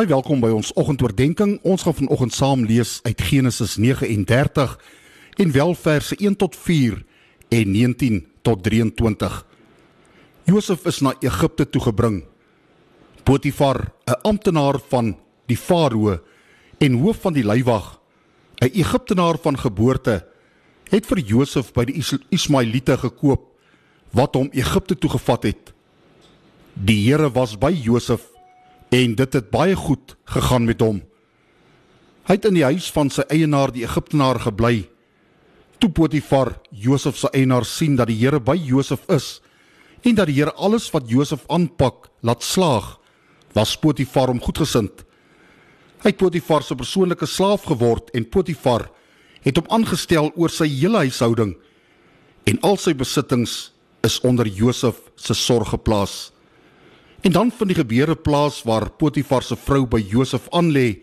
Baie welkom by ons oggendoordenkings. Ons gaan vanoggend saam lees uit Genesis 39 en wel verse 1 tot 4 en 19 tot 23. Josef is na Egipte toe gebring. Potifar, 'n amptenaar van die Farao en hoof van die leiwag, 'n Egiptenaar van geboorte, het vir Josef by die Ismaeliete gekoop wat hom Egipte toe gevat het. Die Here was by Josef en dit het baie goed gegaan met hom. Hy het in die huis van sy eienaar die Egiptenaar gebly. Toe Potifar Josef se eienaar sien dat die Here by Josef is en dat die Here alles wat Josef aanpak laat slaag, was Potifar hom goedgesind. Hy het Potifar se persoonlike slaaf geword en Potifar het hom aangestel oor sy hele huishouding en al sy besittings is onder Josef se sorg geplaas. En dan vind die gebeure plaas waar Potifar se vrou by Josef aanlê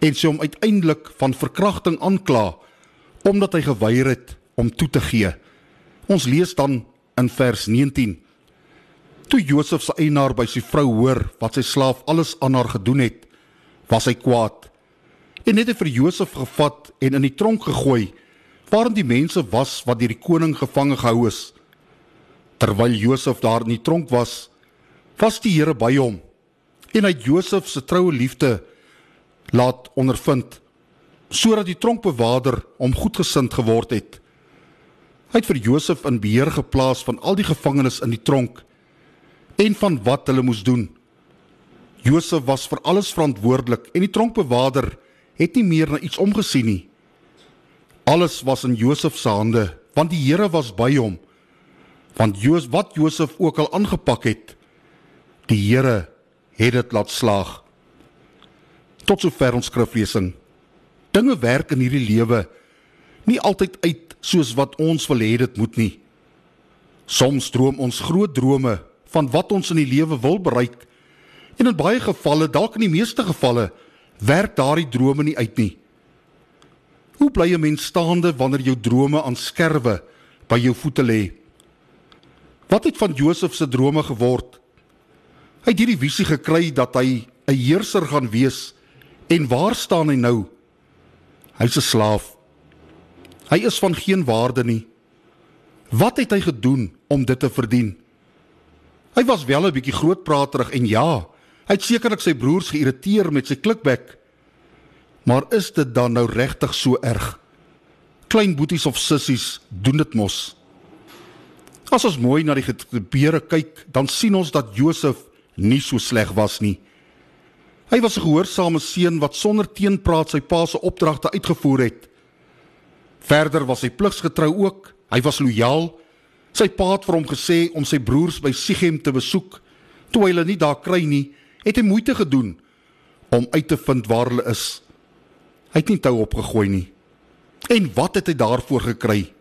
en sy hom uiteindelik van verkrachting aankla omdat hy geweier het om toe te gee. Ons lees dan in vers 19. Toe Josef se eienaar by sy vrou hoor wat sy slaaf alles aan haar gedoen het, was hy kwaad. En het hy vir Josef gevat en in die tronk gegooi waarin die mense was wat deur die koning gevange gehou is. Terwyl Josef daar in die tronk was, was die Here by hom en hy Josef se troue liefde laat ondervind sodat die tronkbewaarder hom goedgesind geword het. Hy het vir Josef in beheer geplaas van al die gevangenes in die tronk en van wat hulle moes doen. Josef was vir alles verantwoordelik en die tronkbewaarder het nie meer na iets omgesien nie. Alles was in Josef se hande want die Here was by hom. Want Josef wat Josef ook al aangepak het, Die Here het dit laat slaag. Tot sover ons skriflesing. Dinge werk in hierdie lewe nie altyd uit soos wat ons wil hê dit moet nie. Soms droom ons groot drome van wat ons in die lewe wil bereik en in baie gevalle, dalk in die meeste gevalle, werk daardie drome nie uit nie. Hoe bly 'n mens staande wanneer jou drome aan skerwe by jou voete lê? Wat het van Josef se drome geword? Hy het hierdie visie gekry dat hy 'n heerser gaan wees en waar staan hy nou? Hy's 'n slaaf. Hy is van geen waarde nie. Wat het hy gedoen om dit te verdien? Hy was wel 'n bietjie grootpraterig en ja, hy het sekerlik sy broers geïrriteer met sy klikbek. Maar is dit dan nou regtig so erg? Klein boeties of sissies doen dit mos. As ons mooi na die gebeure kyk, dan sien ons dat Josef nie so sleg was nie. Hy was 'n gehoorsame seun wat sonder teenpraat sy pa se opdragte uitgevoer het. Verder was hy pligsgetrou ook. Hy was lojaal. Sy pa het vir hom gesê om sy broers by Sichem te besoek. Toe hy hulle nie daar kry nie, het hy moeite gedoen om uit te vind waar hulle is. Hy het nie tou opgegooi nie. En wat het hy daarvoor gekry?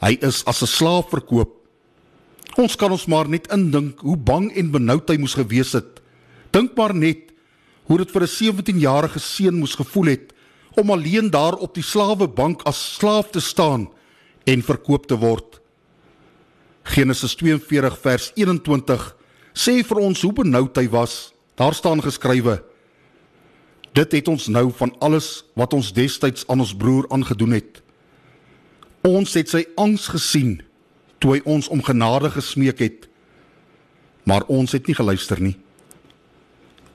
Hy is as 'n slaaf verkoop Ons kan ons maar net indink hoe bang en benoud hy moes gewees het. Dink maar net hoe dit vir 'n 17-jarige seun moes gevoel het om alleen daar op die slawebank as slaaf te staan en verkoop te word. Genesis 42 vers 21 sê vir ons hoe benoud hy was. Daar staan geskrywe: Dit het ons nou van alles wat ons destyds aan ons broer aangedoen het. Ons het sy angs gesien toe hy ons om genade gesmeek het. Maar ons het nie geluister nie.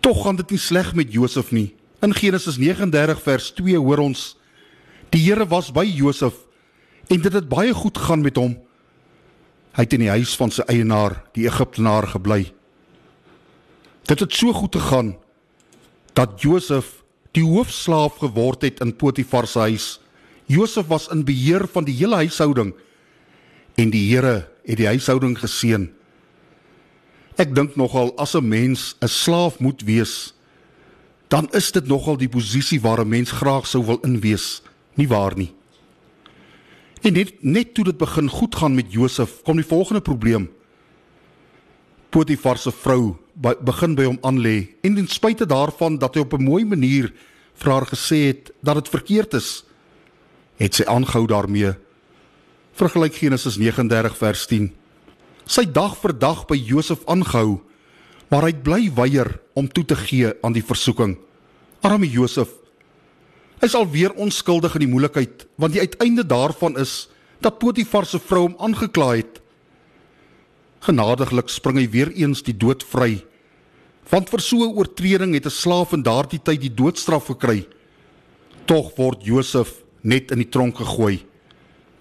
Tog gaan dit nie sleg met Josef nie. In Genesis 39 vers 2 hoor ons: Die Here was by Josef en dit het baie goed gegaan met hom. Hy het in die huis van sy eienaar, die Egiptenaar, gebly. Dit het so goed gegaan dat Josef die hoofslaaf geword het in Potifar se huis. Josef was in beheer van die hele huishouding en die Here het die huishouding geseën. Ek dink nogal as 'n mens 'n slaaf moet wees, dan is dit nogal die posisie waar 'n mens graag sou wil inwees, nie waar nie? En net net toe dit begin goed gaan met Josef, kom die volgende probleem. Potifar se vrou begin by hom aanlê en ten spyte daarvan dat hy op 'n mooi manier vir haar gesê het dat dit verkeerd is, het sy aangehou daarmee Vergelyk Genesis 39 vers 10. Sy dag vir dag by Josef aangehou, Maar hy bly weier om toe te gee aan die versoeking. Arme Josef. Hy is alweer onskuldig in die moeilikheid, want die uiteinde daarvan is dat Potifar se vrou hom aangekla het. Genadiglik spring hy weer eens die dood vry. Want vir so 'n oortreding het 'n slaaf in daardie tyd die doodstraf gekry. Tog word Josef net in die tronk gegooi.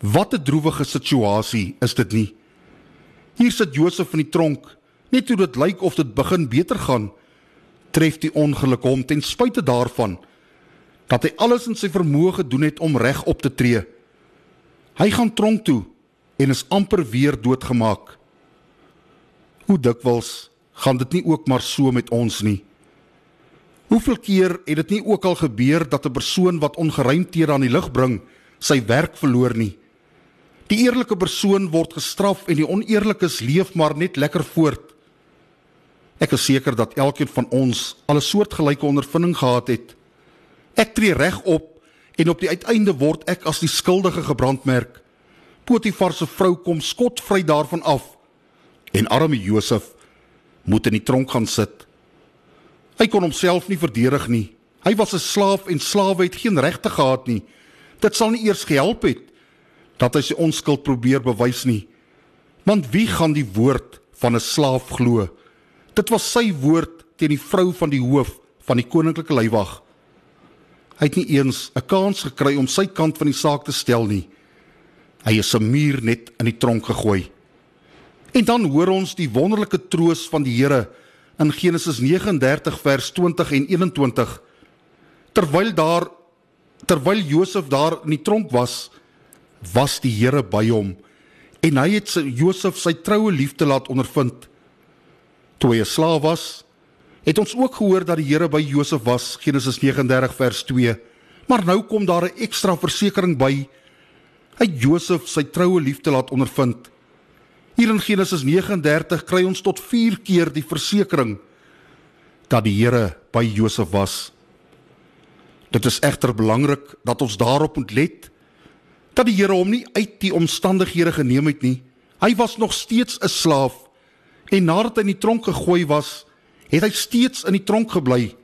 Wat 'n droewige situasie is dit nie? Hier sit Josef in die tronk, net toe dit lyk of dit begin beter gaan, tref die ongeluk hom ten spyte daarvan dat hy alles in sy vermoë gedoen het om reg op te tree. Hy gaan tronk toe en is amper weer doodgemaak. Hoe dikwels gaan dit nie ook maar so met ons nie? Hoeveel keer het dit nie ook al gebeur dat 'n persoon wat ongeruimthede aan die lig bring, sy werk verloor nie? Die eerlike persoon word gestraf en die oneerlikes leef maar net lekker voort. Ek is seker dat elkeen van ons al 'n soortgelyke ondervinding gehad het. Ek tree reg op en op die uiteinde word ek as die skuldige gebrandmerk. Potifar se vrou kom skotvry daarvan af en arme Josef moet in die tronk gaan sit. Hy kon homself nie verdedig nie. Hy was 'n slaaf en slawe het geen regte gehad nie. Dit sal nie eers gehelp het dat hy sy onskuld probeer bewys nie. Want wie gaan die woord van 'n slaaf glo? Dit was sy woord teen die vrou van die hoof van die koninklike leiwag. Hy het nie eens 'n kans gekry om sy kant van die saak te stel nie. Hy is 'n muur net in die tronk gegooi. En dan hoor ons die wonderlike troos van die Here in Genesis 39 vers 20 en 21 terwyl daar terwyl Josef daar in die tronk was was die Here by hom. En hy het sy Josef sy troue liefde laat ondervind. Toe hy 'n slaaf was het ons ook gehoor dat die Here by Josef was Genesis 39 vers 2 maar nou kom daar 'n ekstra versekering by. Hy Josef sy troue liefde laat ondervind. Hier in Genesis 39 kry ons tot 4 keer die versekering dat die Here by Josef was. Dit is egter belangrik dat ons daarop moet let dat die Here hom nie uit die omstandighede geneem het nie. Hy was nog steeds 'n slaaf en nadat hy in die tronk gegooi was, het hy steeds in die tronk gebly.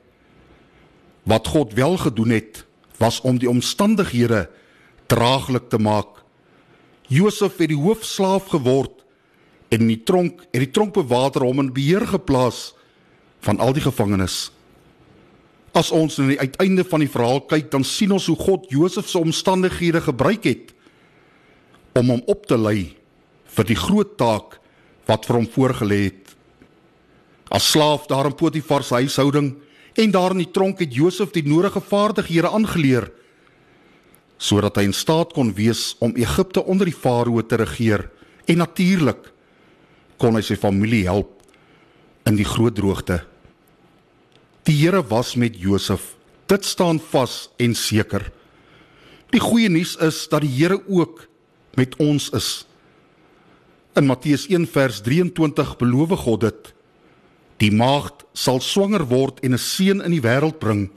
Wat God wel gedoen het, was om die omstandighede draaglik te maak. Josef het die hoofslaaf geword en in die tronk het die tronkbewaarder hom in beheer geplaas van al die gevangenes. As ons na die uiteinde van die verhaal kyk, dan sien ons hoe God Josef se omstandighede gebruik het om hom op te lei vir die groot taak wat vir hom voorgelê het. As slaaf daar in Potifar se huishouding en daar in die tronk het Josef die nodige vaardighede aangeleer sodat hy in staat kon wees om Egipte onder die farao te regeer en natuurlik kon hy sy familie help in die groot droogte. Die Here was met Josef. Dit staan vas en seker. Die goeie nuus is dat die Here ook met ons is. In Matteus 1 vers 23 beloof God dit: Die maagd sal swanger word en 'n seun in die wêreld bring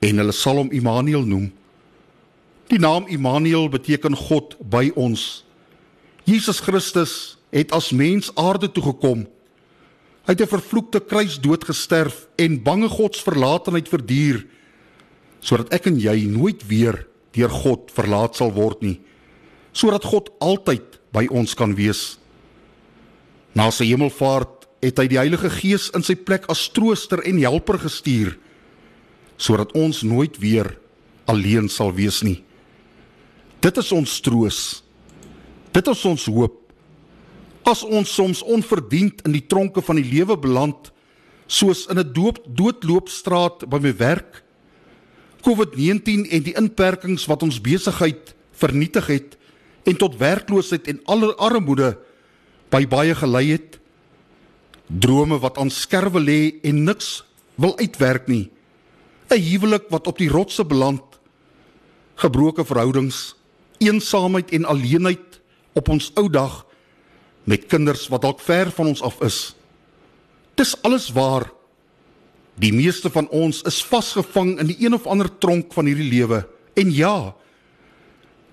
en hulle sal hom Immanuel noem. Die naam Immanuel beteken God by ons. Jesus Christus het as mens aarde toe gekom. Hy het 'n vervloekte kruisdood gesterf en bange God se verlatenheid verduur sodat ek en jy nooit weer deur God verlaat sal word nie. Sodat God altyd by ons kan wees. Na sy hemelvaart het hy die Heilige Gees in sy plek as trooster en helper gestuur sodat ons nooit weer alleen sal wees nie. Dit is ons troos. Dit is ons hoop as ons soms onverdiend in die tronke van die lewe beland soos in 'n doop doodloopstraat by my werk. COVID-19 en die inperkings wat ons besigheid vernietig het en tot werkloosheid en aller armoede by baie gelei het. Drome wat aan skerwe lê en niks wil uitwerk nie. 'n huwelik wat op die rotse beland. Gebroke verhoudings eensaamheid en alleenheid op ons ou dag met kinders wat dalk ver van ons af is. Dis alles waar. Die meeste van ons is vasgevang in die een of ander tronk van hierdie lewe. En ja,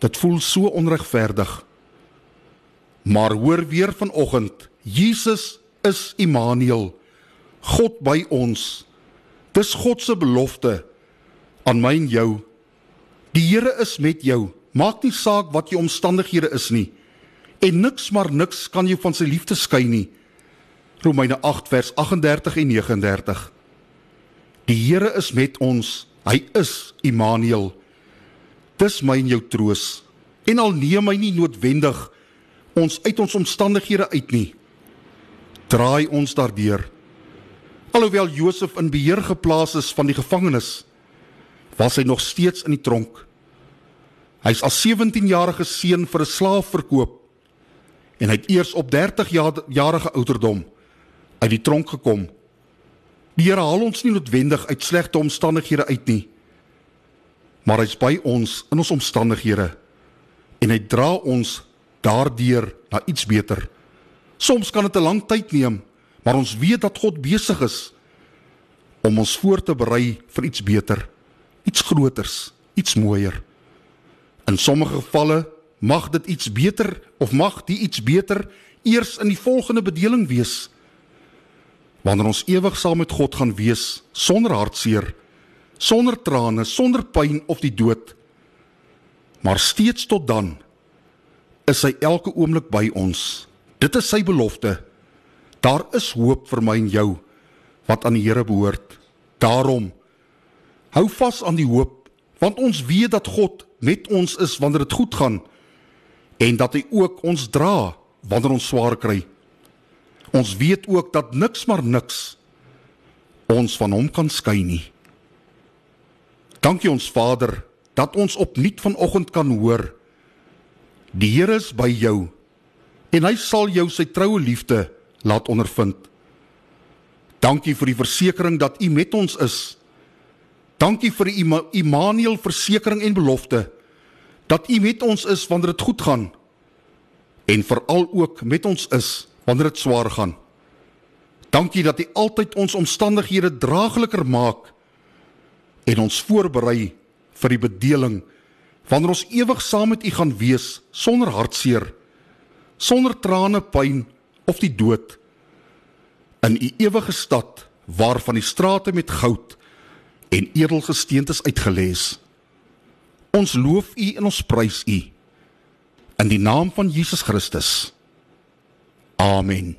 dit voel so onregverdig. Maar hoor weer vanoggend, Jesus is Immanuel. God by ons. Dis God se belofte aan my en jou. Die Here is met jou. Maak nie saak wat jou omstandighede is nie. En niks maar niks kan jou van sy liefde skei nie. Romeine 8 vers 38 en 39. Die Here is met ons. Hy is Immanuel. Dis my en jou troos. En al neem hy nie noodwendig ons uit ons omstandighede uit nie. Draai ons daardeur. Alhoewel Josef in beheer geplaas is van die gevangenis, was hy nog steeds in die tronk. Hy's as 17-jarige seun vir 'n slaaf verkoop en hy het eers op 30 jarige ouderdom uit die tronk gekom. Die Here haal ons nie noodwendig uit slegte omstandighede uit nie, maar hy's by ons in ons omstandighede en hy dra ons daardeur na iets beter. Soms kan dit 'n lang tyd neem, maar ons weet dat God besig is om ons voor te berei vir iets beter, iets groters, iets mooier. In sommige gevalle mag dit iets beter of mag die iets beter eers in die volgende bedeling wees. Wanneer ons ewig saam met God gaan wees sonder hartseer, sonder trane, sonder pyn of die dood. Maar steeds tot dan is hy elke oomblik by ons. Dit is sy belofte. Daar is hoop vir my en jou wat aan die Here behoort. Daarom hou vas aan die hoop want ons weet dat God met ons is wanneer dit goed gaan en dat hy ook ons dra wanneer ons swaar kry. Ons weet ook dat niks maar niks ons van hom kan skei nie. Dankie ons Vader dat ons opnuut vanoggend kan hoor. Die Here is by jou en hy sal jou sy troue liefde laat ondervind. Dankie vir die versekering dat U met ons is Dankie vir die Immanuel versekering en belofte dat U met ons is wanneer dit goed gaan en veral ook met ons is wanneer dit swaar gaan. Dankie dat U altyd ons omstandighede draagliker maak en ons voorberei vir die bedeling wanneer ons ewig saam met U gaan wees sonder hartseer, sonder trane, pyn of die dood in U ewige stad waarvan die strate met goud en edelgesteentes uitgelees. Ons loof U en ons prys U in die naam van Jesus Christus. Amen.